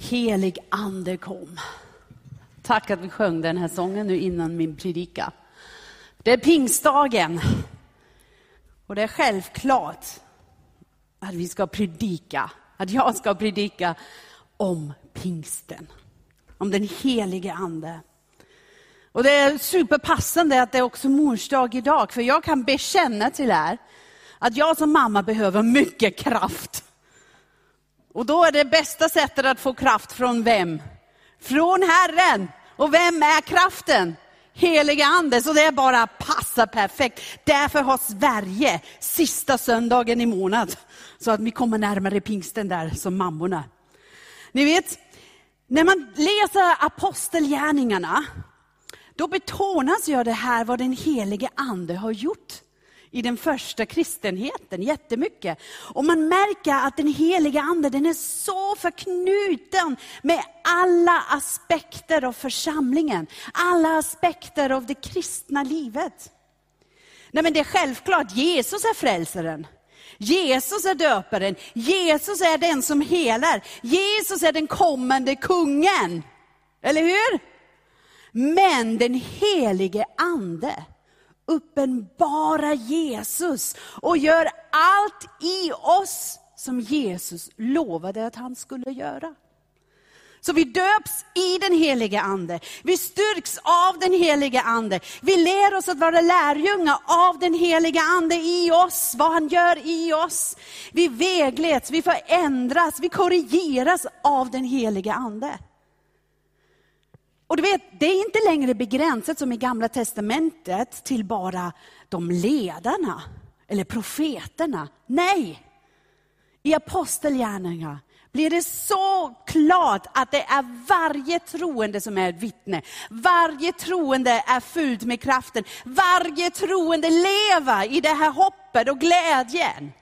Helig ande kom. Tack att vi sjöng den här sången nu innan min predika. Det är pingstdagen. Och det är självklart att vi ska predika, att jag ska predika om pingsten. Om den helige ande. Och det är superpassande att det är också mors dag idag, för jag kan bekänna till er att jag som mamma behöver mycket kraft. Och då är det bästa sättet att få kraft från vem? Från Herren. Och vem är kraften? Heliga Ande, så det bara passar perfekt. Därför har Sverige sista söndagen i månad, så att vi kommer närmare pingsten där som mammorna. Ni vet, när man läser apostelgärningarna, då betonas ju det här vad den helige Ande har gjort i den första kristenheten jättemycket. Och man märker att den heliga Ande den är så förknuten med alla aspekter av församlingen, alla aspekter av det kristna livet. Nej men det är självklart, Jesus är frälsaren. Jesus är döparen, Jesus är den som helar, Jesus är den kommande kungen. Eller hur? Men den helige Ande, uppenbara Jesus och gör allt i oss som Jesus lovade att han skulle göra. Så vi döps i den helige Ande. Vi styrks av den helige Ande. Vi lär oss att vara lärjungar av den helige Ande i oss, vad han gör i oss. Vi vägleds, vi förändras, vi korrigeras av den helige Ande. Och du vet, det är inte längre begränsat som i gamla testamentet till bara de ledarna eller profeterna. Nej! I apostelgärningarna blir det så klart att det är varje troende som är ett vittne. Varje troende är fylld med kraften. Varje troende lever i det här hoppet och glädjen.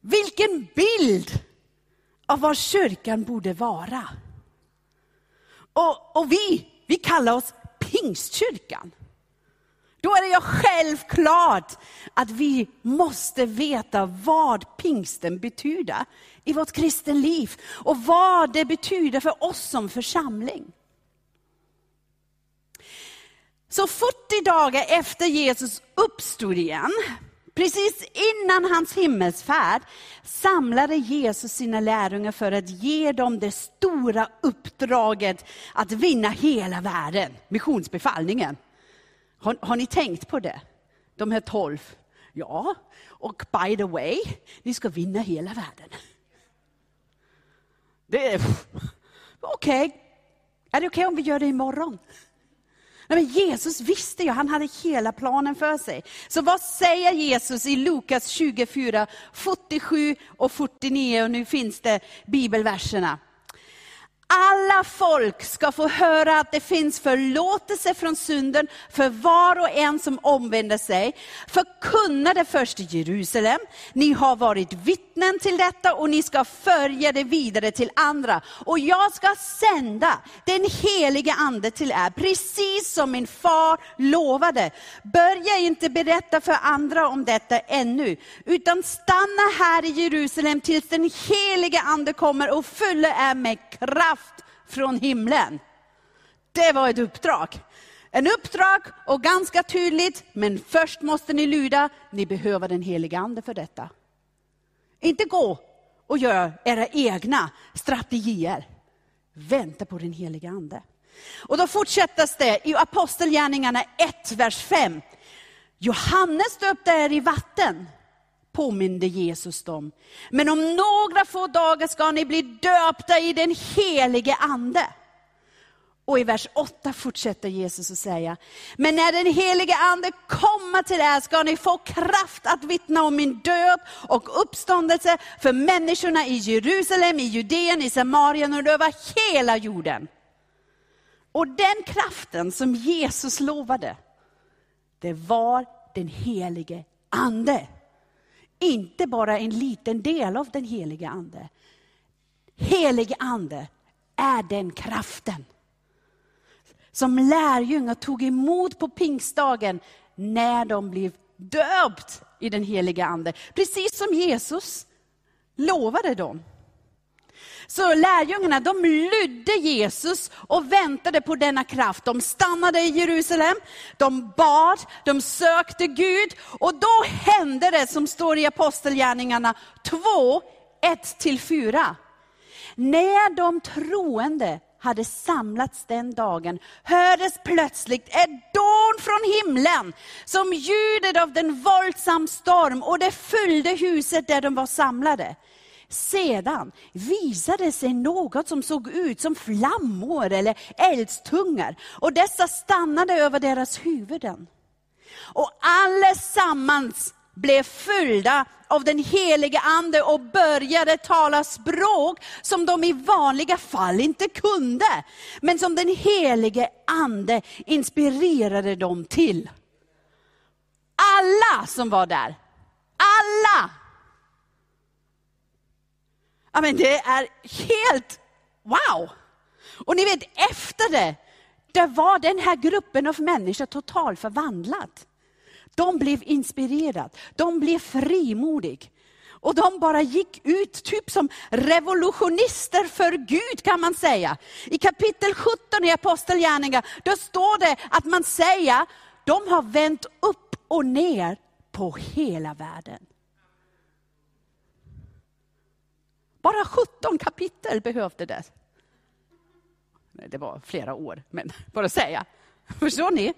Vilken bild av vad kyrkan borde vara. Och, och vi, vi kallar oss Pingstkyrkan. Då är det ju självklart att vi måste veta vad pingsten betyder i vårt kristen liv och vad det betyder för oss som församling. Så 40 dagar efter Jesus uppstod igen, Precis innan hans himmelsfärd samlade Jesus sina lärjungar för att ge dem det stora uppdraget att vinna hela världen, missionsbefallningen. Har, har ni tänkt på det? De här tolv. Ja, och by the way, ni ska vinna hela världen. Det är okej. Okay. Är det okej okay om vi gör det imorgon? Nej, men Jesus visste ju, han hade hela planen för sig. Så vad säger Jesus i Lukas 24, 47 och 49, och nu finns det bibelverserna alla folk ska få höra att det finns förlåtelse från synden för var och en som omvänder sig. Förkunna det först i Jerusalem. Ni har varit vittnen till detta och ni ska följa det vidare till andra. Och jag ska sända den helige ande till er, precis som min far lovade. Börja inte berätta för andra om detta ännu, utan stanna här i Jerusalem tills den helige ande kommer och fyller er med kraft från himlen. Det var ett uppdrag. En uppdrag och ganska tydligt, men först måste ni lyda, ni behöver den heliga ande för detta. Inte gå och gör era egna strategier. Vänta på den heliga ande. Och då fortsätter det i Apostelgärningarna 1, vers 5. Johannes döpte er i vatten påminde Jesus dem. Men om några få dagar ska ni bli döpta i den helige Ande. Och i vers 8 fortsätter Jesus att säga, men när den helige Ande kommer till er ska ni få kraft att vittna om min död och uppståndelse för människorna i Jerusalem, i Judeen, i Samarien och över hela jorden. Och den kraften som Jesus lovade, det var den helige Ande inte bara en liten del av den helige Ande. Helig Ande är den kraften som lärjungar tog emot på pingstdagen när de blev döpt i den heliga Ande. Precis som Jesus lovade dem. Så lärjungarna de lydde Jesus och väntade på denna kraft. De stannade i Jerusalem, de bad, de sökte Gud och då hände det som står i Apostelgärningarna 2, 1-4. När de troende hade samlats den dagen hördes plötsligt ett dån från himlen som ljudet av den våldsam storm och det fyllde huset där de var samlade. Sedan visade sig något som såg ut som flammor eller eldstungor. och dessa stannade över deras huvuden. Och allesammans blev fyllda av den helige ande och började tala språk som de i vanliga fall inte kunde, men som den helige ande inspirerade dem till. Alla som var där, alla! Ja, men det är helt wow! Och ni vet, efter det, det var den här gruppen av människor totalt förvandlad. De blev inspirerade, de blev frimodiga. Och de bara gick ut typ som revolutionister för Gud kan man säga. I kapitel 17 i Apostelgärningarna, då står det att man säger, de har vänt upp och ner på hela världen. Bara 17 kapitel behövde det. Det var flera år, men bara säga. Förstår ni?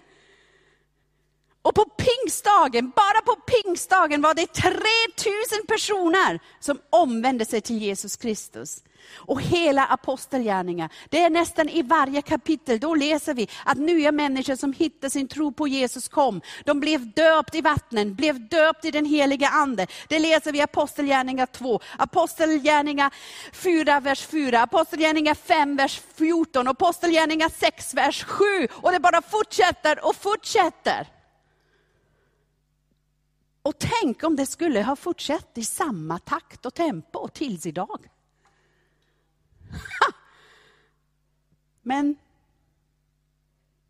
Och på pingstdagen, bara på pingstdagen var det 3000 personer som omvände sig till Jesus Kristus. Och hela apostelgärningar, det är nästan i varje kapitel, då läser vi att nya människor som hittade sin tro på Jesus kom. De blev döpt i vattnen, blev döpt i den heliga ande. Det läser vi i Apostelgärningar 2, Apostelgärningar 4, vers 4, Apostelgärningar 5, vers 14, Apostelgärningar 6, vers 7. Och det bara fortsätter och fortsätter. Och tänk om det skulle ha fortsatt i samma takt och tempo tills idag. Men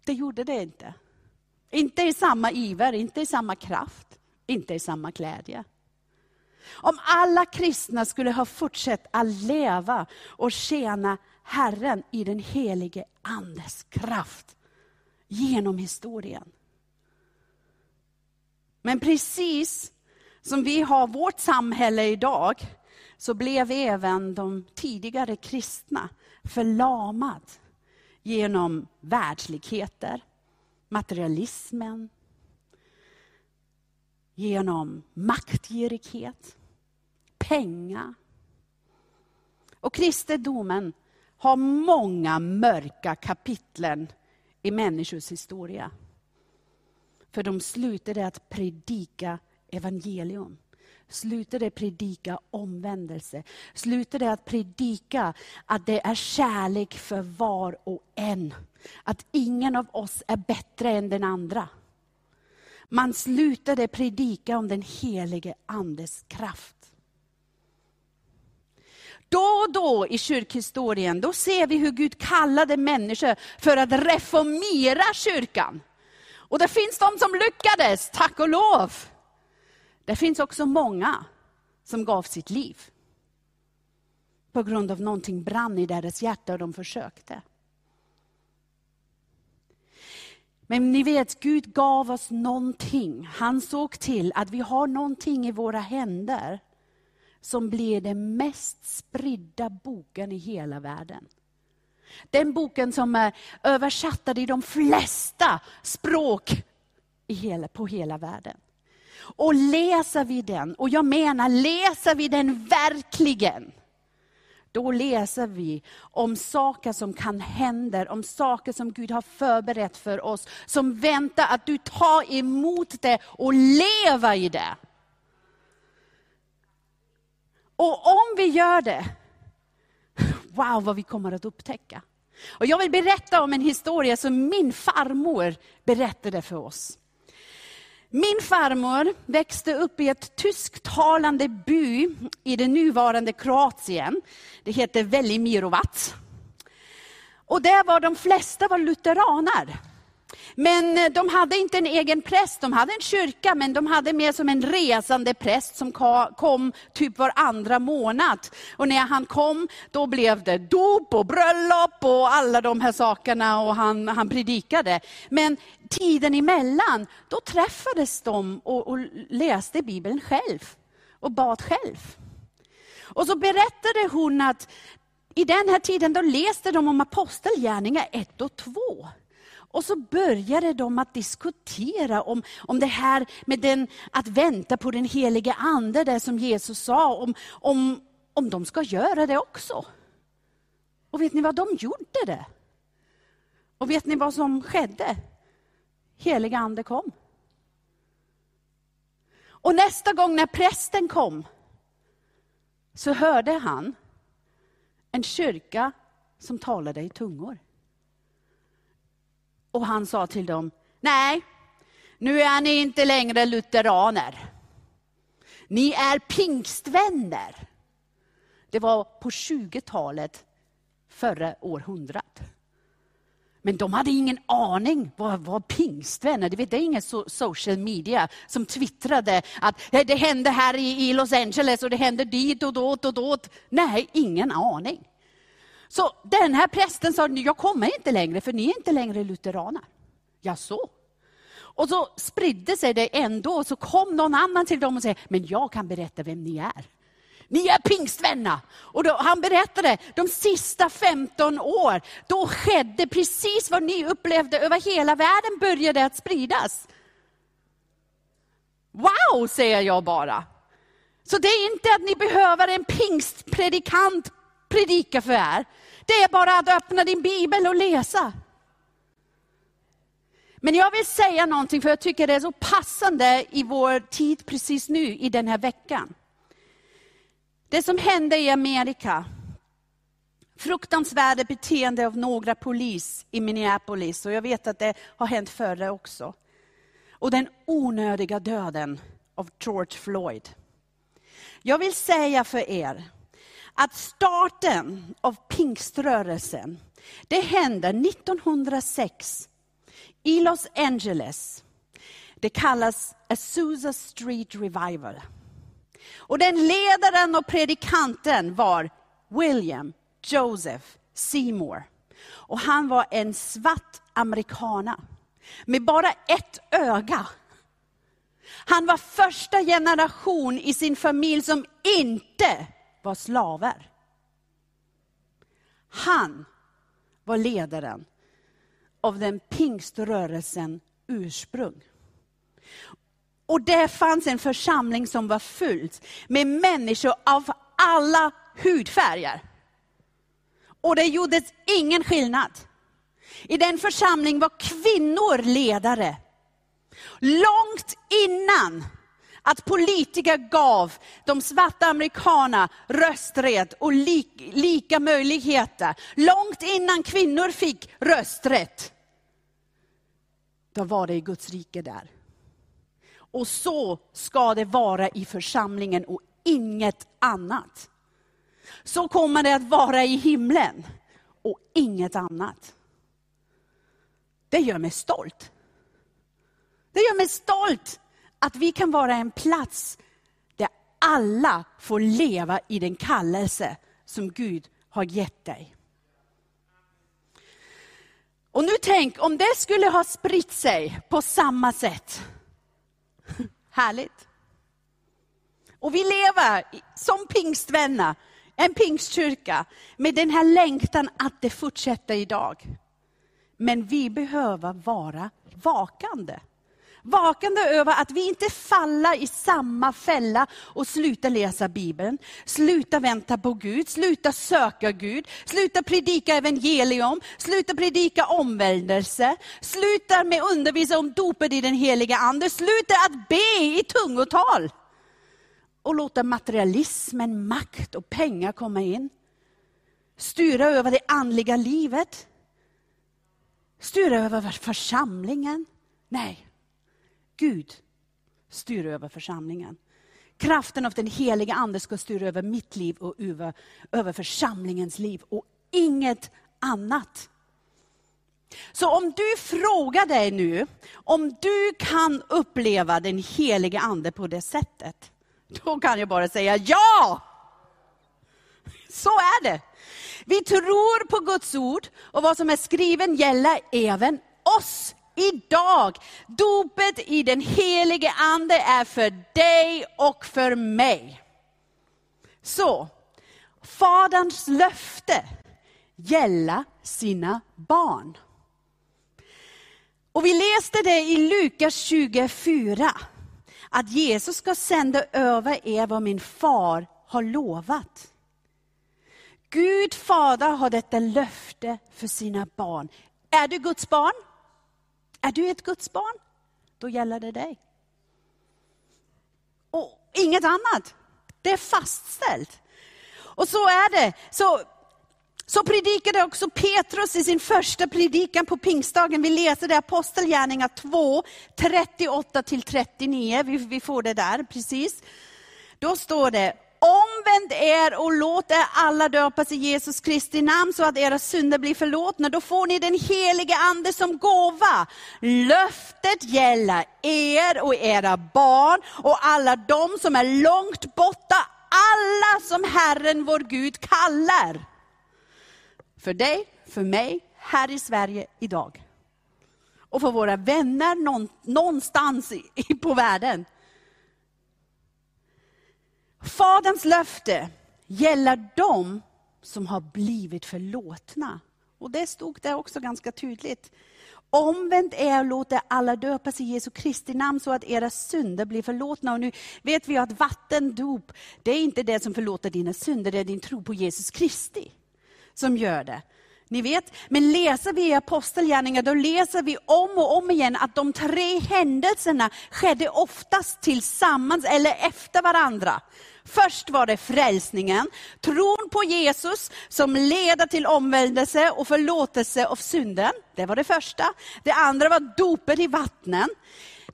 det gjorde det inte. Inte i samma iver, inte i samma kraft, inte i samma glädje. Om alla kristna skulle ha fortsatt att leva och tjäna Herren i den helige Andes kraft genom historien men precis som vi har vårt samhälle idag, så blev även de tidigare kristna förlamad genom världsligheter, materialismen, genom maktgirighet, pengar. Och kristendomen har många mörka kapitlen i människors historia. För de slutade att predika evangelium. Slutade predika omvändelse. Slutade att predika att det är kärlek för var och en. Att ingen av oss är bättre än den andra. Man slutade predika om den helige Andes kraft. Då och då i kyrkhistorien, då ser vi hur Gud kallade människor för att reformera kyrkan. Och det finns de som lyckades, tack och lov. Det finns också många som gav sitt liv. På grund av någonting brann i deras hjärta och de försökte. Men ni vet, Gud gav oss någonting. Han såg till att vi har någonting i våra händer som blir den mest spridda boken i hela världen. Den boken som eh, är översatt i de flesta språk i hela, på hela världen. Och läser vi den, och jag menar läser vi den verkligen, då läser vi om saker som kan hända, om saker som Gud har förberett för oss, som väntar att du tar emot det och lever i det. Och om vi gör det, wow vad vi kommer att upptäcka. Och jag vill berätta om en historia som min farmor berättade för oss. Min farmor växte upp i ett tysktalande by i det nuvarande Kroatien. Det heter Velimirovac. Och där var de flesta var lutheraner. Men eh, de hade inte en egen präst, de hade en kyrka, men de hade mer som en resande präst som kom typ var andra månad. Och när han kom, då blev det dop och bröllop och alla de här sakerna och han, han predikade. Men tiden emellan, då träffades de och, och läste Bibeln själv och bad själv. Och så berättade hon att i den här tiden då läste de om apostelgärningar 1 och 2. Och så började de att diskutera om, om det här med den, att vänta på den helige Ande, det som Jesus sa, om, om, om de ska göra det också. Och vet ni vad, de gjorde det. Och vet ni vad som skedde? Heliga Ande kom. Och nästa gång när prästen kom, så hörde han en kyrka som talade i tungor. Och han sa till dem, nej, nu är ni inte längre lutheraner. Ni är pingstvänner. Det var på 20-talet, förra århundradet. Men de hade ingen aning vad, vad pingstvänner, det, det är ingen so social media som twittrade att det hände här i, i Los Angeles och det hände dit och dåt och dåt. Nej, ingen aning. Så den här prästen sa, jag kommer inte längre för ni är inte längre lutheraner. Så. Och så spridde sig det ändå, så kom någon annan till dem och sa, men jag kan berätta vem ni är. Ni är pingstvänner. Och då, han berättade, de sista 15 år, då skedde precis vad ni upplevde över hela världen började att spridas. Wow, säger jag bara. Så det är inte att ni behöver en pingstpredikant predika för er. Det är bara att öppna din bibel och läsa. Men jag vill säga någonting, för jag tycker det är så passande i vår tid precis nu, i den här veckan. Det som hände i Amerika, fruktansvärda beteende av några polis i Minneapolis, och jag vet att det har hänt förr också. Och den onödiga döden av George Floyd. Jag vill säga för er, att starten av pingströrelsen, det hände 1906 i Los Angeles. Det kallas Azusa Street Revival. Och den ledaren och predikanten var William Joseph Seymour. Och han var en svart amerikana med bara ett öga. Han var första generation i sin familj som inte var slavar. Han var ledaren av den pingströrelsen ursprung. Och det fanns en församling som var fylld med människor av alla hudfärger. Och det gjordes ingen skillnad. I den församlingen var kvinnor ledare. Långt innan att politiker gav de svarta amerikanerna rösträtt och li, lika möjligheter. Långt innan kvinnor fick rösträtt. Då var det i Guds rike där. Och så ska det vara i församlingen och inget annat. Så kommer det att vara i himlen och inget annat. Det gör mig stolt. Det gör mig stolt att vi kan vara en plats där alla får leva i den kallelse som Gud har gett dig. Och nu tänk om det skulle ha spritt sig på samma sätt. Härligt. Och vi lever som pingstvänner, en pingstkyrka, med den här längtan att det fortsätter idag. Men vi behöver vara vakande vakande över att vi inte faller i samma fälla och slutar läsa Bibeln, Slutar vänta på Gud, slutar söka Gud, slutar predika evangelium, Slutar predika omvändelse, slutar med undervisa om dopet i den heliga Ande, Slutar att be i tungotal. Och låta materialismen, makt och pengar komma in. Styra över det andliga livet. Styra över församlingen. Nej, Gud styr över församlingen. Kraften av den heliga Ande ska styra över mitt liv och över, över församlingens liv och inget annat. Så om du frågar dig nu, om du kan uppleva den helige ande på det sättet, då kan jag bara säga ja! Så är det. Vi tror på Guds ord och vad som är skriven gäller även oss idag. Dopet i den helige ande är för dig och för mig. Så, Faderns löfte gälla sina barn. Och vi läste det i Lukas 24, att Jesus ska sända över er vad min far har lovat. Gud fader har detta löfte för sina barn. Är du Guds barn? Är du ett Guds barn? Då gäller det dig. Och inget annat. Det är fastställt. Och så är det. Så, så predikade också Petrus i sin första predikan på pingstdagen. Vi läser det Apostelgärningar 2, 38 39. Vi, vi får det där precis. Då står det, omvänd er och låt er alla döpas i Jesus Kristi namn så att era synder blir förlåtna. Då får ni den helige ande som gåva. Löftet gäller er och era barn och alla de som är långt borta, alla som Herren vår Gud kallar. För dig, för mig, här i Sverige idag. Och för våra vänner någonstans på världen. Faderns löfte gäller dem som har blivit förlåtna. Och det stod där också ganska tydligt. Omvänt är och låta alla döpas i Jesu Kristi namn så att era synder blir förlåtna. Och nu vet vi att vattendop, det är inte det som förlåter dina synder, det är din tro på Jesus Kristi som gör det. Ni vet, men läser vi i Apostelgärningar, då läser vi om och om igen att de tre händelserna skedde oftast tillsammans eller efter varandra. Först var det frälsningen, tron på Jesus som leder till omvändelse och förlåtelse av synden. Det var det första. Det andra var dopet i vattnen.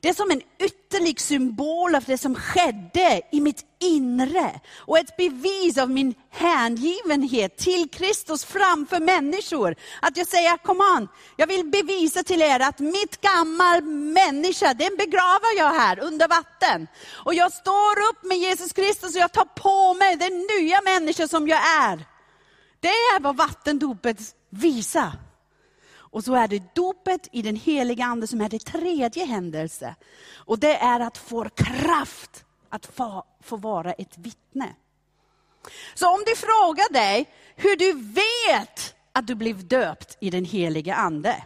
Det är som en ytterlig symbol av det som skedde i mitt inre. Och ett bevis av min hängivenhet till Kristus framför människor. Att jag säger, kom an, jag vill bevisa till er att mitt gammal människa, den begraver jag här under vatten. Och jag står upp med Jesus Kristus och jag tar på mig den nya människa som jag är. Det är vad vattendopet visar. Och så är det dopet i den heliga Ande som är det tredje händelse. Och det är att få kraft att få, få vara ett vittne. Så om du frågar dig hur du vet att du blev döpt i den heliga Ande.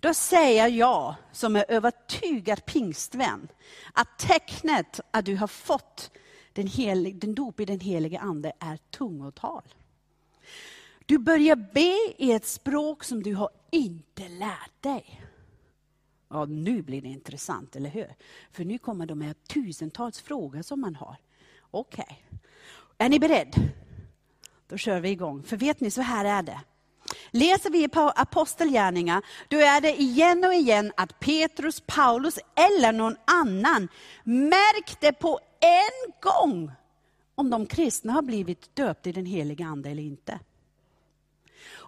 Då säger jag, som är övertygad pingstvän, att tecknet att du har fått den, helig, den dop i den heliga Ande är tungotal. Du börjar be i ett språk som du har inte lärt dig. Ja, nu blir det intressant, eller hur? För nu kommer de här tusentals frågor som man har. Okej, okay. är ni beredda? Då kör vi igång. För vet ni, så här är det. Läser vi på apostelgärningar, då är det igen och igen att Petrus, Paulus eller någon annan märkte på en gång om de kristna har blivit döpta i den heliga Ande eller inte.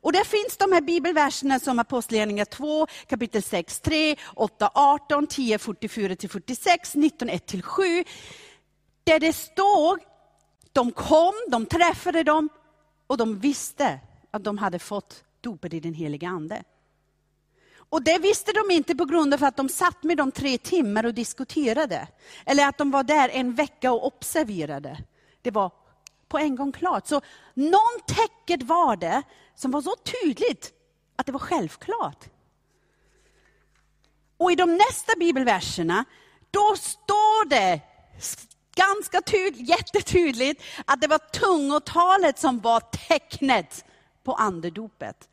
Och där finns de här bibelverserna som Apostlagärningarna 2, kapitel 6, 3, 8, 18, 10, 44-46, 19, 1-7. Där det står, de kom, de träffade dem och de visste att de hade fått dopet i den heliga Ande. Och det visste de inte på grund av att de satt med dem tre timmar och diskuterade. Eller att de var där en vecka och observerade. Det var på en gång klart. Så någon tecket var det som var så tydligt att det var självklart. Och i de nästa bibelverserna, då står det ganska tydligt, jättetydligt att det var tungotalet som var tecknet på andedopet.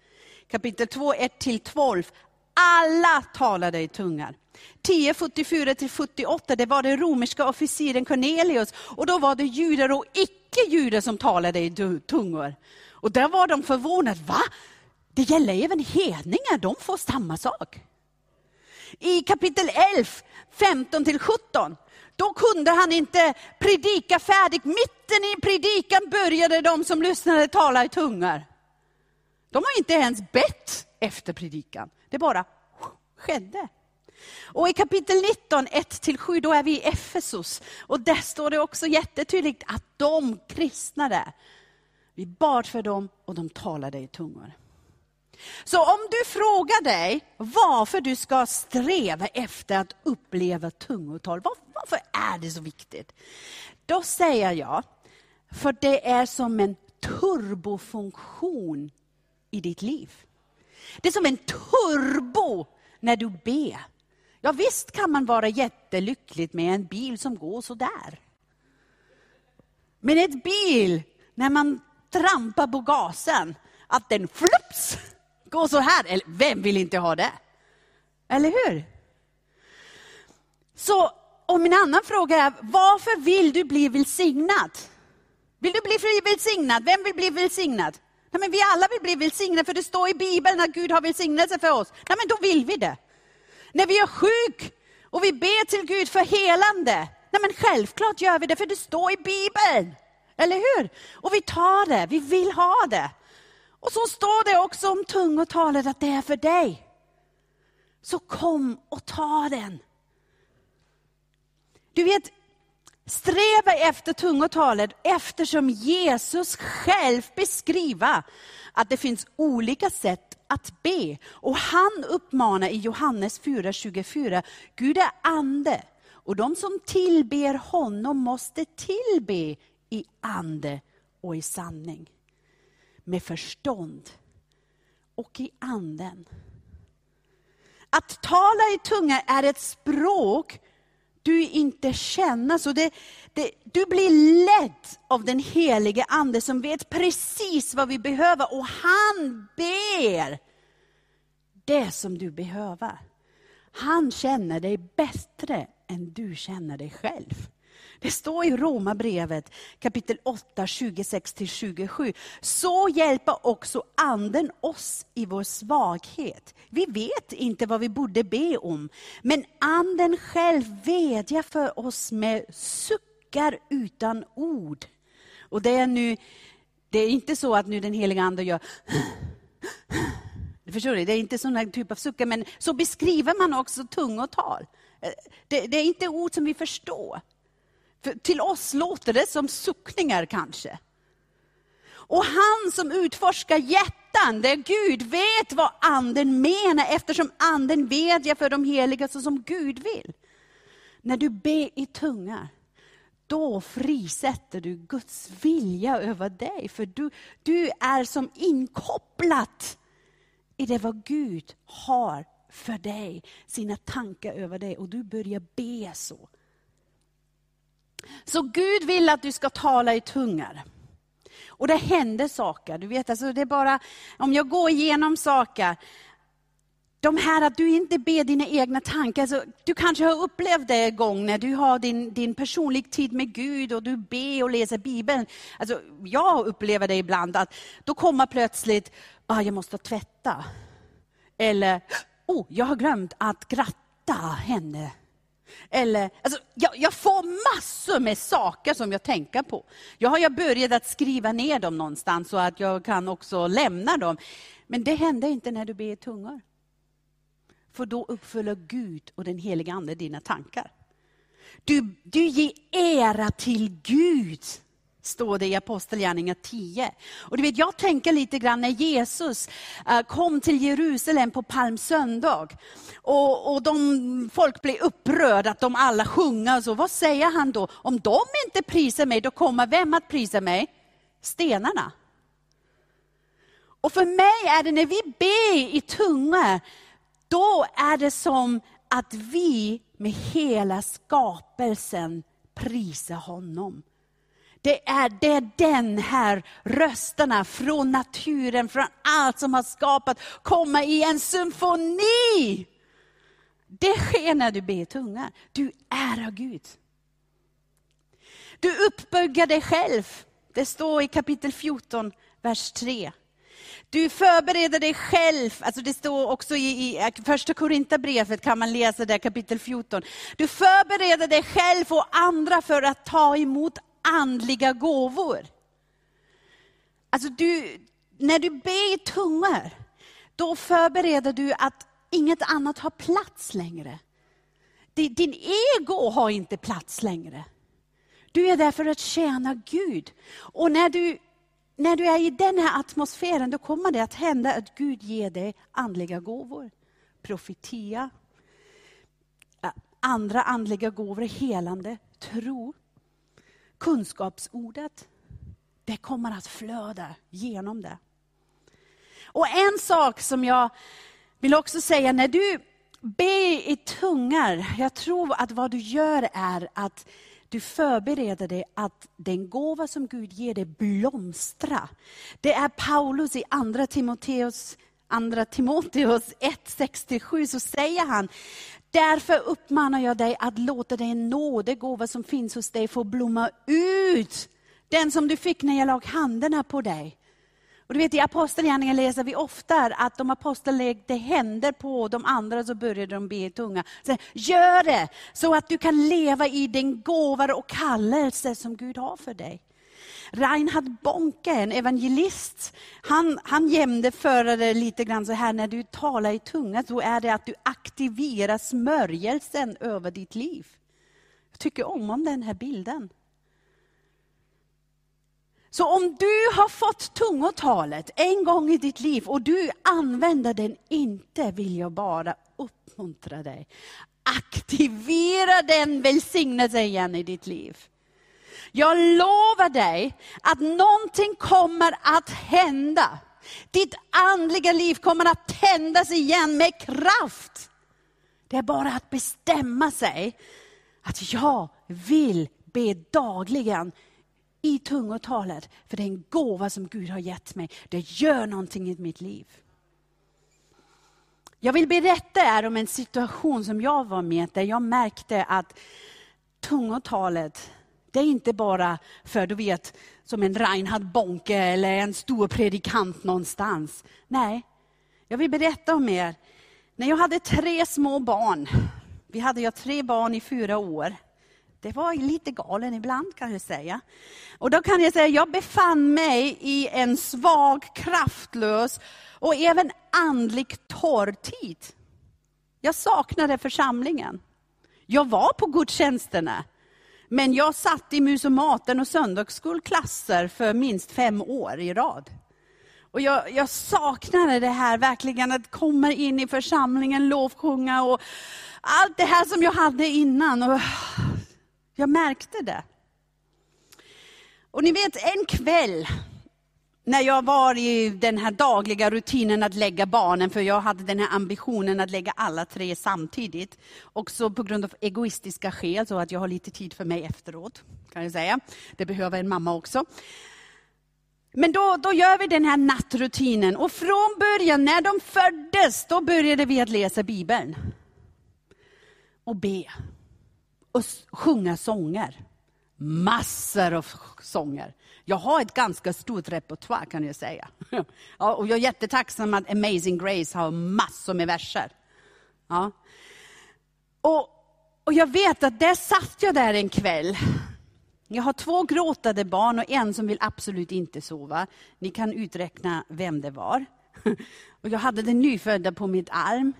Kapitel 2, 1-12. Alla talade i tungar. 10.44-78, det var den romerska officeren Cornelius och då var det judar och icke mycket judar som talade i tungor. Och där var de förvånade, va? Det gäller även hedningar, de får samma sak. I kapitel 11, 15 17, då kunde han inte predika färdigt. Mitten i predikan började de som lyssnade tala i tungor. De har inte ens bett efter predikan. Det bara skedde. Och i kapitel 19, 1-7, då är vi i Efesos. Och där står det också jättetydligt att de kristna där, vi bad för dem och de talade i tungor. Så om du frågar dig varför du ska sträva efter att uppleva tungotal, varför är det så viktigt? Då säger jag, för det är som en turbofunktion i ditt liv. Det är som en turbo när du ber. Ja, visst kan man vara jättelycklig med en bil som går så där. Men ett bil, när man trampar på gasen, att den flups går så här. Eller, vem vill inte ha det? Eller hur? Så, och min annan fråga är, varför vill du bli välsignad? Vill du bli välsignad? Vem vill bli välsignad? Nej, men vi alla vill bli välsignade, för det står i Bibeln att Gud har välsignelse för oss. Nej, men då vill vi det. När vi är sjuk och vi ber till Gud för helande, nej, men självklart gör vi det, för det står i Bibeln. Eller hur? Och vi tar det, vi vill ha det. Och så står det också om tungotalet att det är för dig. Så kom och ta den. Du vet, Sträva efter tungotalet eftersom Jesus själv beskriver att det finns olika sätt att be. Och han uppmanar i Johannes 4.24, Gud är ande och de som tillber honom måste tillbe i ande och i sanning. Med förstånd och i anden. Att tala i tunga är ett språk du inte känner. Så det, det, du blir ledd av den helige Ande som vet precis vad vi behöver och han ber det som du behöver. Han känner dig bättre än du känner dig själv. Det står i Romarbrevet kapitel 8, 26-27. Så hjälper också anden oss i vår svaghet. Vi vet inte vad vi borde be om, men anden själv vädjar för oss med suckar utan ord. Och det är nu, det är inte så att nu den heliga ande gör Förstår du? Det är inte sån typ av suckar, men så beskriver man också tungotal. Eh, det, det är inte ord som vi förstår. För till oss låter det som suckningar kanske. Och han som utforskar hjärtan, där Gud vet vad anden menar eftersom anden vädjar för de heliga så som Gud vill. När du ber i tunga, då frisätter du Guds vilja över dig. För du, du är som inkopplat i det vad Gud har för dig, sina tankar över dig och du börjar be så. Så Gud vill att du ska tala i tungor. Och det händer saker. Du vet, alltså det är bara, om jag går igenom saker, de här att du inte ber dina egna tankar. Alltså, du kanske har upplevt det en gång när du har din, din personlig tid med Gud och du ber och läser Bibeln. Alltså, jag upplever det ibland att då kommer plötsligt, ah, jag måste tvätta. Eller, oh, jag har glömt att gratta henne eller, alltså, jag, jag, får massor med saker som jag tänker på. Jag har jag börjat att skriva ner dem någonstans så att jag kan också lämna dem. Men det händer inte när du ber i tungor. För då uppfyller Gud och den heliga Ande dina tankar. Du, du ger ära till Gud står det i Apostlagärningarna 10. Och du vet, jag tänker lite grann när Jesus eh, kom till Jerusalem på palmsöndag. Och, och de, folk blev upprörda att de alla sjunger. Så, vad säger han då? Om de inte prisar mig, då kommer vem att prisa mig? Stenarna. Och för mig är det när vi ber i tunga, då är det som att vi med hela skapelsen prisar honom. Det är, det är den här rösterna från naturen, från allt som har skapat, komma i en symfoni. Det sker när du ber i tunga. Du ärar Gud. Du uppbygger dig själv. Det står i kapitel 14, vers 3. Du förbereder dig själv, alltså det står också i, i första Korinthierbrevet kan man läsa där kapitel 14. Du förbereder dig själv och andra för att ta emot andliga gåvor. Alltså du, när du ber i tungor, då förbereder du att inget annat har plats längre. Din ego har inte plats längre. Du är där för att tjäna Gud. Och när du, när du är i den här atmosfären, då kommer det att hända att Gud ger dig andliga gåvor. Profetia, andra andliga gåvor, helande, tro, kunskapsordet. Det kommer att flöda genom det. Och en sak som jag vill också säga, när du ber i tungar, jag tror att vad du gör är att du förbereder dig att den gåva som Gud ger dig blomstra. Det är Paulus i andra Timoteus Andra Timoteus 1.67 så säger han, därför uppmanar jag dig att låta den nådegåva som finns hos dig få blomma ut. Den som du fick när jag lag händerna på dig. Och du vet, I Apostlagärningarna läser vi ofta att de apostlar lägger händer på de andra så började de be i tunga. Så, gör det så att du kan leva i den gåva och kallelse som Gud har för dig. Reinhard Bonke, en evangelist, han, han jämde för det lite grann så här, när du talar i tunga så är det att du aktiverar smörjelsen över ditt liv. Jag tycker om, om den här bilden. Så om du har fått tungotalet en gång i ditt liv och du använder den inte, vill jag bara uppmuntra dig. Aktivera den välsignelsen igen i ditt liv. Jag lovar dig att någonting kommer att hända. Ditt andliga liv kommer att tändas igen med kraft. Det är bara att bestämma sig att jag vill be dagligen i tungotalet. För det är en gåva som Gud har gett mig. Det gör någonting i mitt liv. Jag vill berätta er om en situation som jag var med där jag märkte att tungotalet, det är inte bara för, du vet, som en Reinhard Bonke eller en stor predikant någonstans. Nej, jag vill berätta om er. När jag hade tre små barn, vi hade jag tre barn i fyra år. Det var lite galen ibland kan jag säga. Och då kan jag säga, jag befann mig i en svag, kraftlös och även andlig torr tid. Jag saknade församlingen. Jag var på gudstjänsterna. Men jag satt i mus och maten och söndagsskolklasser för minst fem år i rad. Och jag, jag saknade det här verkligen, att komma in i församlingen, lovsjunga och allt det här som jag hade innan. Och jag märkte det. Och ni vet, en kväll när jag var i den här dagliga rutinen att lägga barnen, för jag hade den här ambitionen att lägga alla tre samtidigt. Också på grund av egoistiska skäl, så att jag har lite tid för mig efteråt. kan jag säga. Det behöver en mamma också. Men då, då gör vi den här nattrutinen. Och från början, när de föddes, då började vi att läsa Bibeln. Och be och sjunga sånger. Massor av sånger. Jag har ett ganska stort repertoar kan jag säga. Ja, och jag är jättetacksam att Amazing Grace har massor med verser. Ja. Och, och jag vet att där satt jag där en kväll. Jag har två gråtande barn och en som vill absolut inte sova. Ni kan uträkna vem det var. Och jag hade den nyfödda på mitt arm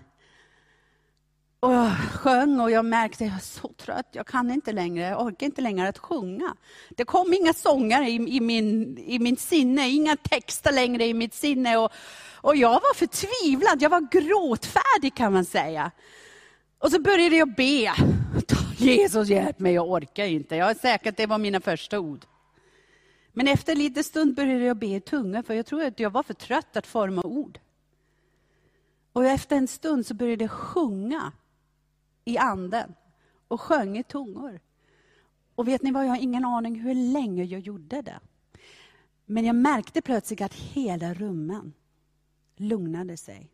och jag sjöng och jag märkte att jag är så trött, jag kan inte längre, jag orkar inte längre att sjunga. Det kom inga sånger i, i, min, i min sinne, inga texter längre i mitt sinne. Och, och jag var förtvivlad, jag var gråtfärdig kan man säga. Och så började jag be. Jesus hjälp mig, jag orkar inte. Jag är säker att det var mina första ord. Men efter en liten stund började jag be i tunga, för jag tror att jag var för trött att forma ord. Och efter en stund så började jag sjunga i anden och sjöng i tungor. Och vet ni vad, jag har ingen aning hur länge jag gjorde det. Men jag märkte plötsligt att hela rummen lugnade sig.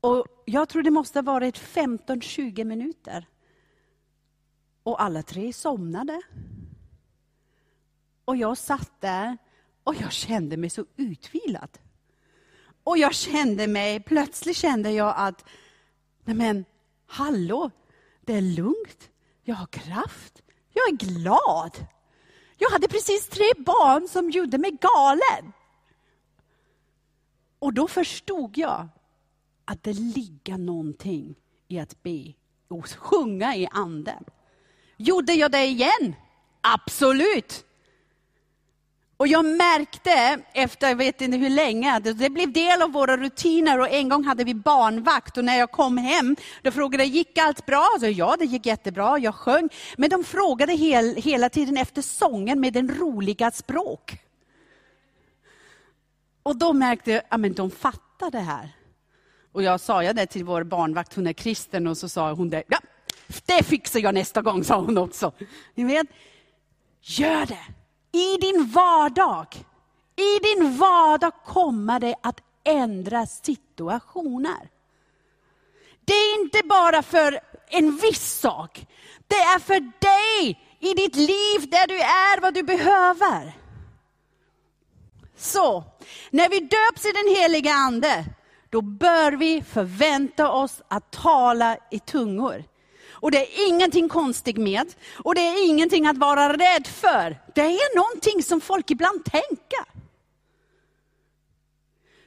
Och Jag tror det måste ha varit 15-20 minuter. Och alla tre somnade. Och jag satt där och jag kände mig så utvilad. Och jag kände mig, plötsligt kände jag att, nej men, Hallå, det är lugnt. Jag har kraft. Jag är glad. Jag hade precis tre barn som gjorde mig galen. Och då förstod jag att det ligger någonting i att be och sjunga i anden. Gjorde jag det igen? Absolut! Och jag märkte efter, jag vet inte hur länge, det, blev del av våra rutiner och en gång hade vi barnvakt och när jag kom hem, då frågade jag, gick allt bra? Så, ja, det gick jättebra, jag sjöng. Men de frågade hel, hela tiden efter sången med den roliga språk. Och då märkte jag, men de fattar det här. Och jag sa jag det till vår barnvakt, hon är kristen, och så sa hon det, ja, det fixar jag nästa gång, sa hon också. Ni vet, gör det! I din vardag, i din vardag kommer det att ändra situationer. Det är inte bara för en viss sak. Det är för dig, i ditt liv, där du är, vad du behöver. Så, när vi döps i den heliga Ande, då bör vi förvänta oss att tala i tungor. Och det är ingenting konstigt med, och det är ingenting att vara rädd för. Det är någonting som folk ibland tänker.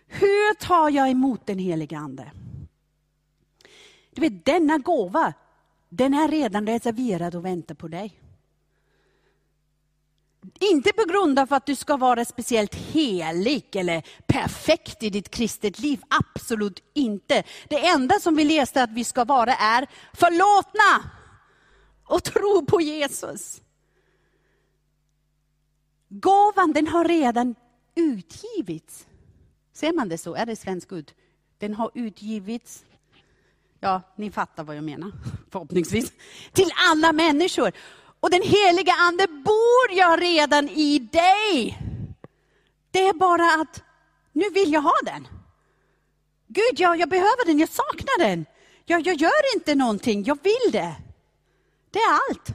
Hur tar jag emot den helige Ande? Du vet, denna gåva, den är redan reserverad och väntar på dig. Inte på grund av att du ska vara speciellt helig eller perfekt i ditt kristet liv. Absolut inte. Det enda som vi läste att vi ska vara är förlåtna och tro på Jesus. Gåvan den har redan utgivits. Ser man det så? Är det svensk ut? Den har utgivits. Ja, ni fattar vad jag menar, förhoppningsvis. Till alla människor. Och den heliga ande bor jag redan i dig. Det är bara att nu vill jag ha den. Gud, jag, jag behöver den, jag saknar den. Jag, jag gör inte någonting, jag vill det. Det är allt.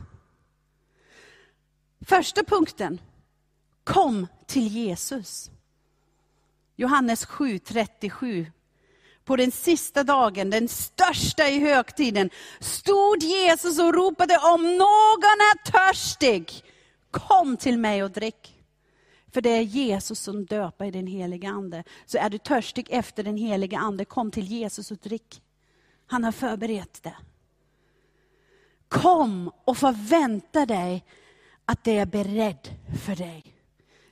Första punkten. Kom till Jesus. Johannes 7.37 på den sista dagen, den största i högtiden, stod Jesus och ropade om någon är törstig, kom till mig och drick. För det är Jesus som döper i den heliga Ande. Så är du törstig efter den heliga Ande, kom till Jesus och drick. Han har förberett det. Kom och förvänta dig att det är beredd för dig.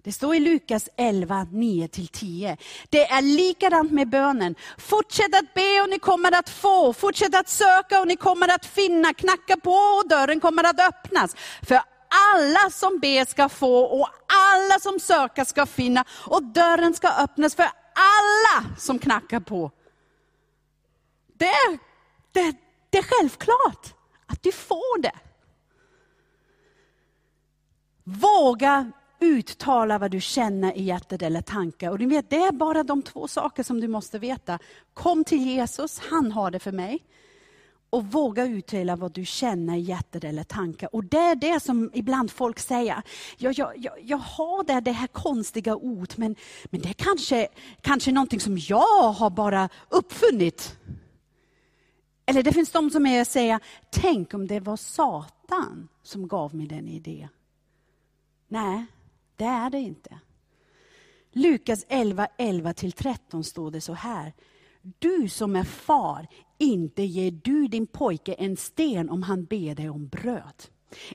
Det står i Lukas 11, 9-10. Det är likadant med bönen. Fortsätt att be och ni kommer att få. Fortsätt att söka och ni kommer att finna. Knacka på och dörren kommer att öppnas. För alla som ber ska få och alla som söker ska finna. Och dörren ska öppnas för alla som knackar på. Det, det, det är självklart att du får det. Våga uttala vad du känner i hjärtat eller tankar. Och du vet, det är bara de två saker som du måste veta. Kom till Jesus, han har det för mig. Och våga uttala vad du känner i hjärtat eller tankar. Och det är det som ibland folk säger. Jag, jag, jag, jag har det, det här konstiga ordet, men, men det är kanske, kanske någonting som jag har bara uppfunnit. Eller det finns de som säger, tänk om det var Satan som gav mig den idén. Nej, det är det inte. Lukas 11, 11-13 står det så här. Du som är far, inte ger du din pojke en sten om han ber dig om bröd.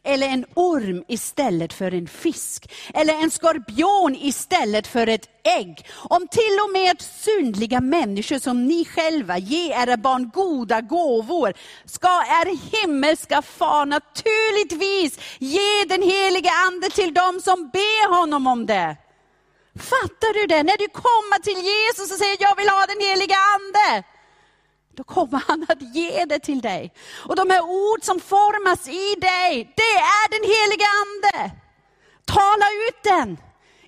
Eller en orm istället för en fisk. Eller en skorpion istället för ett ägg. Om till och med syndliga människor som ni själva ger era barn goda gåvor, ska er himmelska far naturligtvis ge den helige ande till dem som ber honom om det. Fattar du det? När du kommer till Jesus och säger, jag vill ha den helige ande då kommer han att ge det till dig. Och de här ord som formas i dig, det är den heliga Ande. Tala ut den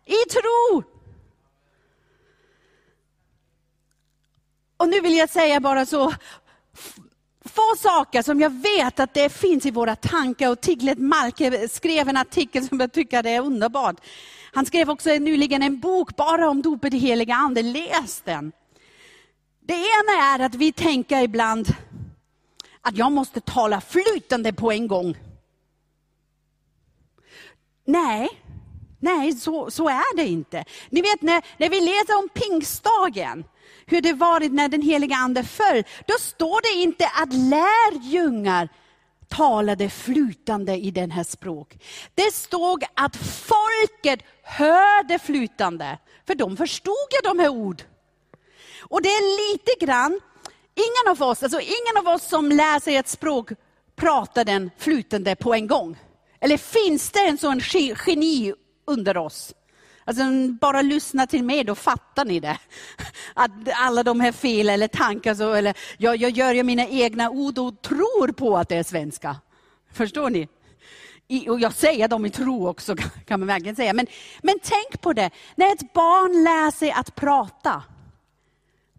i tro. Och nu vill jag säga bara så, få saker som jag vet att det finns i våra tankar. Och Tiglet Malke skrev en artikel som jag tycker är underbart. Han skrev också nyligen en bok bara om dopet i heliga Ande. Läs den. Det ena är att vi tänker ibland att jag måste tala flytande på en gång. Nej, Nej, så, så är det inte. Ni vet när, när vi läser om pingstdagen, hur det varit när den heliga ande föll, då står det inte att lärjungar talade flytande i den här språk. Det stod att folket hörde flytande, för de förstod ju de här orden. Och det är lite grann, ingen av oss, alltså ingen av oss som lär sig ett språk pratar den flytande på en gång. Eller finns det en sån geni under oss? Alltså, bara lyssna till mig, då fattar ni det. Att alla de här fel eller tankar, så, eller jag, jag gör ju mina egna ord och tror på att det är svenska. Förstår ni? I, och jag säger dem i tro också, kan man verkligen säga. Men, men tänk på det, när ett barn lär sig att prata.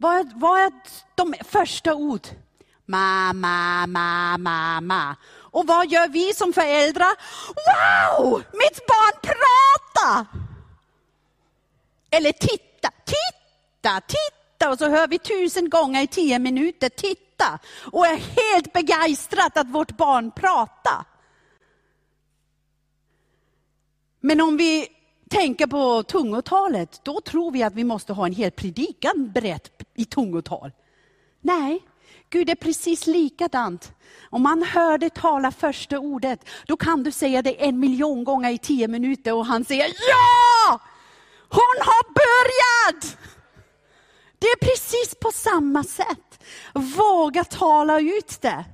Vad, vad är de första ord? Ma, ma, ma, ma, Och vad gör vi som föräldrar? Wow, mitt barn pratar! Eller titta, titta, titta. Och så hör vi tusen gånger i tio minuter, titta. Och är helt begeistrat att vårt barn pratar. Men om vi tänker på tungotalet, då tror vi att vi måste ha en hel predikan berätt, i tungotal. Nej, Gud är precis likadant. Om man hör dig tala första ordet, då kan du säga det en miljon gånger i tio minuter och han säger ja! Hon har börjat! Det är precis på samma sätt. Våga tala ut det.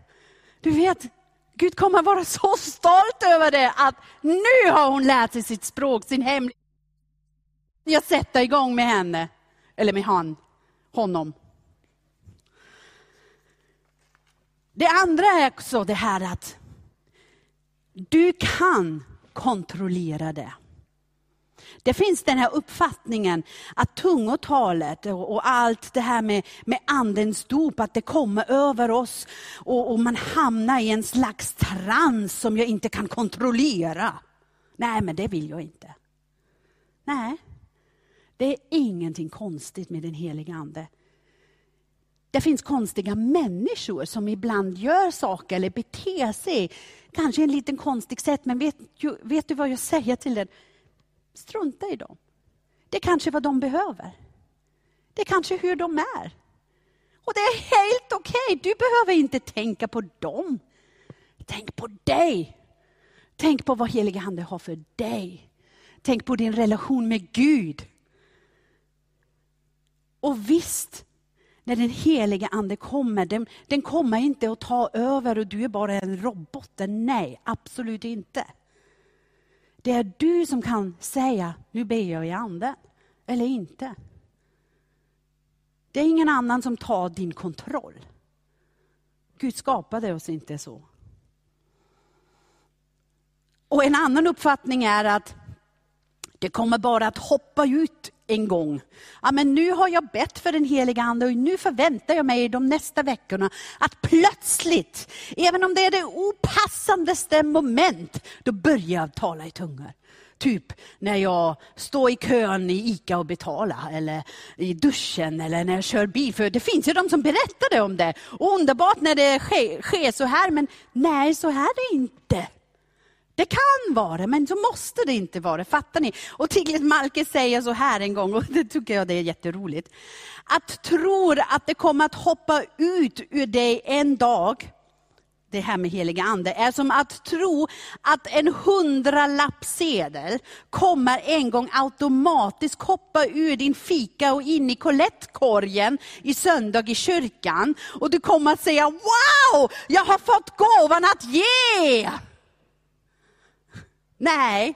Du vet, Gud kommer vara så stolt över det att nu har hon lärt sig sitt språk, sin hemlighet. Jag sätter igång med henne, eller med han, honom. Det andra är också det här att du kan kontrollera det. Det finns den här uppfattningen att tungotalet och, allt det här med, med andens dop, att det kommer över oss och, och man hamnar i en slags trans som jag inte kan kontrollera. Nej, men det vill jag inte. Nej, det är ingenting konstigt med den heliga Ande. Det finns konstiga människor som ibland gör saker eller beter sig kanske i en liten konstig sätt, men vet, vet du vad jag säger till den? Strunta i dem. Det är kanske vad de behöver. Det är kanske hur de är. Och det är helt okej. Okay. Du behöver inte tänka på dem. Tänk på dig. Tänk på vad heliga Ande har för dig. Tänk på din relation med Gud. Och visst, när den heliga Ande kommer, den, den kommer inte att ta över och du är bara en robot. Nej, absolut inte. Det är du som kan säga, nu ber jag i anden, eller inte. Det är ingen annan som tar din kontroll. Gud skapade oss inte så. Och en annan uppfattning är att det kommer bara att hoppa ut en gång. Ja, men nu har jag bett för den heliga Ande och nu förväntar jag mig de nästa veckorna att plötsligt, även om det är det opassandeste moment, då börjar jag tala i tungor. Typ när jag står i kön i ICA och betalar, eller i duschen, eller när jag kör bil. För det finns ju de som berättade om det. underbart när det sker, sker så här, men nej, så här är det inte. Det kan vara, men så måste det inte vara. Fattar ni? Och Tiglis Malke säger så här en gång, och det tycker jag det är jätteroligt. Att tro att det kommer att hoppa ut ur dig en dag, det här med heliga ande, är som att tro att en hundralappsedel kommer en gång automatiskt hoppa ur din fika och in i kolettkorgen i söndag i kyrkan. Och du kommer att säga, wow, jag har fått gåvan att ge! Nej,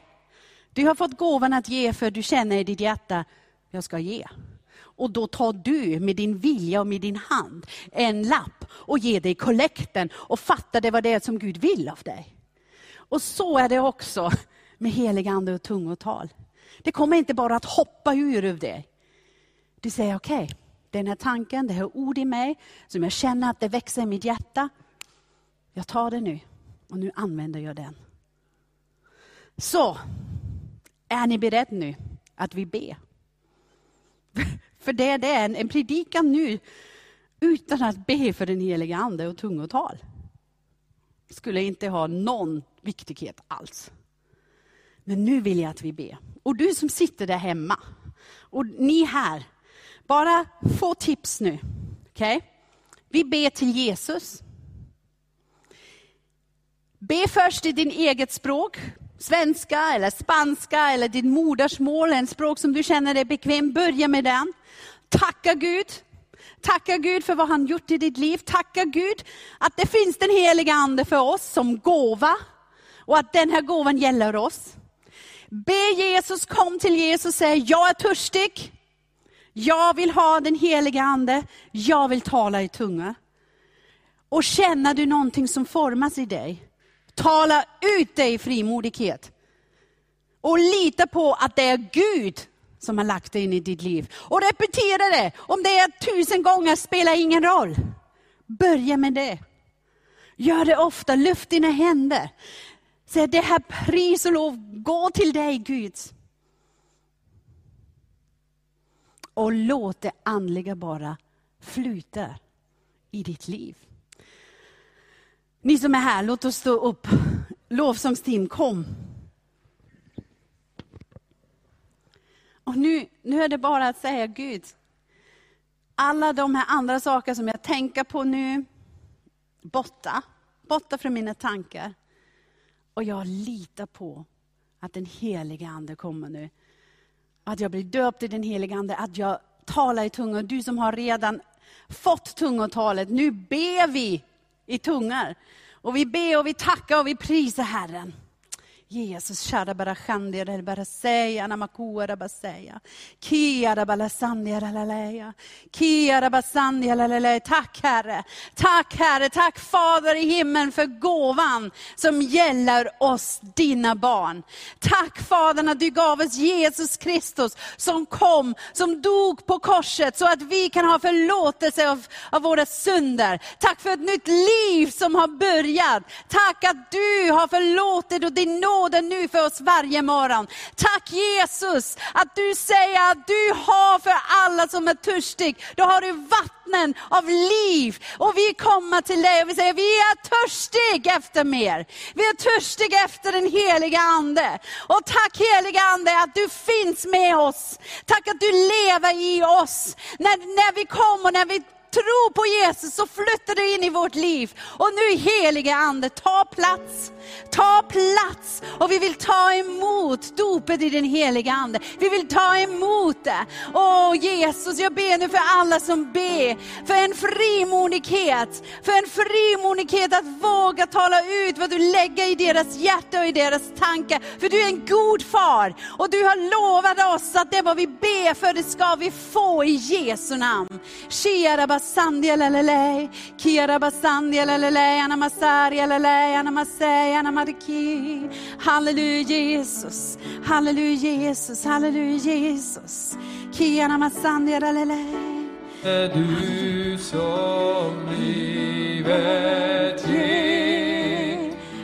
du har fått gåvan att ge för du känner i ditt hjärta, jag ska ge. Och då tar du med din vilja och med din hand en lapp och ger dig kollekten och fattar det vad det är som Gud vill av dig. Och så är det också med helig ande och tungotal. Det kommer inte bara att hoppa ur ur dig. Du säger okej, okay, den här tanken, det här ord i mig som jag känner att det växer i mitt hjärta. Jag tar det nu och nu använder jag den. Så, är ni beredda nu att vi ber? För det är en, en predikan nu utan att be för den heliga Ande och tungotal skulle inte ha någon viktighet alls. Men nu vill jag att vi ber. Och du som sitter där hemma, och ni här, bara få tips nu. Okej? Okay? Vi ber till Jesus. Be först i din eget språk, svenska eller spanska eller ditt modersmål, en språk som du känner dig bekväm. Börja med den. Tacka Gud. Tacka Gud för vad han gjort i ditt liv. Tacka Gud att det finns den heliga ande för oss som gåva och att den här gåvan gäller oss. Be Jesus, kom till Jesus och säg, jag är törstig. Jag vill ha den heliga ande. Jag vill tala i tunga. Och känner du någonting som formas i dig, tala ut dig i frimodighet. Och lita på att det är Gud som har lagt det in i ditt liv. Och repetera det. Om det är tusen gånger spelar ingen roll. Börja med det. Gör det ofta, lyft dina händer. Säg det här pris och lov går till dig Gud. Och låt det andliga bara flyta i ditt liv. Ni som är här, låt oss stå upp. Lovsångsteam, kom. Och nu, nu är det bara att säga Gud, alla de här andra saker som jag tänker på nu, borta, borta från mina tankar. Och jag litar på att den heliga Ande kommer nu. Att jag blir döpt i den heliga Ande, att jag talar i tungor. Du som har redan fått tungotalet, nu ber vi i tungar. Och vi ber och vi tackar och vi prisar Herren. Jesus, kära bara shandia bara säga namakua bara säga. Kia bara sandia lalaleja. Kia bara sandia lalaleja. Tack Herre. Tack Herre, tack Fader i himlen för gåvan som gäller oss, dina barn. Tack Fader att du gav oss Jesus Kristus som kom, som dog på korset så att vi kan ha förlåtelse av, av våra synder. Tack för ett nytt liv som har börjat. Tack att du har förlåtit och din nåd är nu för oss varje morgon. Tack Jesus att du säger att du har för alla som är törstig, då har du vattnen av liv. Och vi kommer till dig och vi säger, vi är törstiga efter mer. Vi är törstiga efter den heliga Ande. Och tack heliga Ande att du finns med oss. Tack att du lever i oss. När, när vi kommer, när vi tro på Jesus så flyttar du in i vårt liv. Och nu helige Ande, ta plats. Ta plats och vi vill ta emot dopet i den heliga Ande. Vi vill ta emot det. Åh Jesus, jag ber nu för alla som ber, för en frimodighet, för en frimodighet att våga tala ut vad du lägger i deras hjärta och i deras tankar. För du är en god far och du har lovat oss att det vad vi ber för det ska vi få i Jesu namn. Basandia lelele, Kira basandia lelele, Anamasaria lelele, anamasei, Anamadiki. Halleluja Jesus, halleluja Jesus, halleluja Jesus. Kia masandia lelele. Är du som livet ger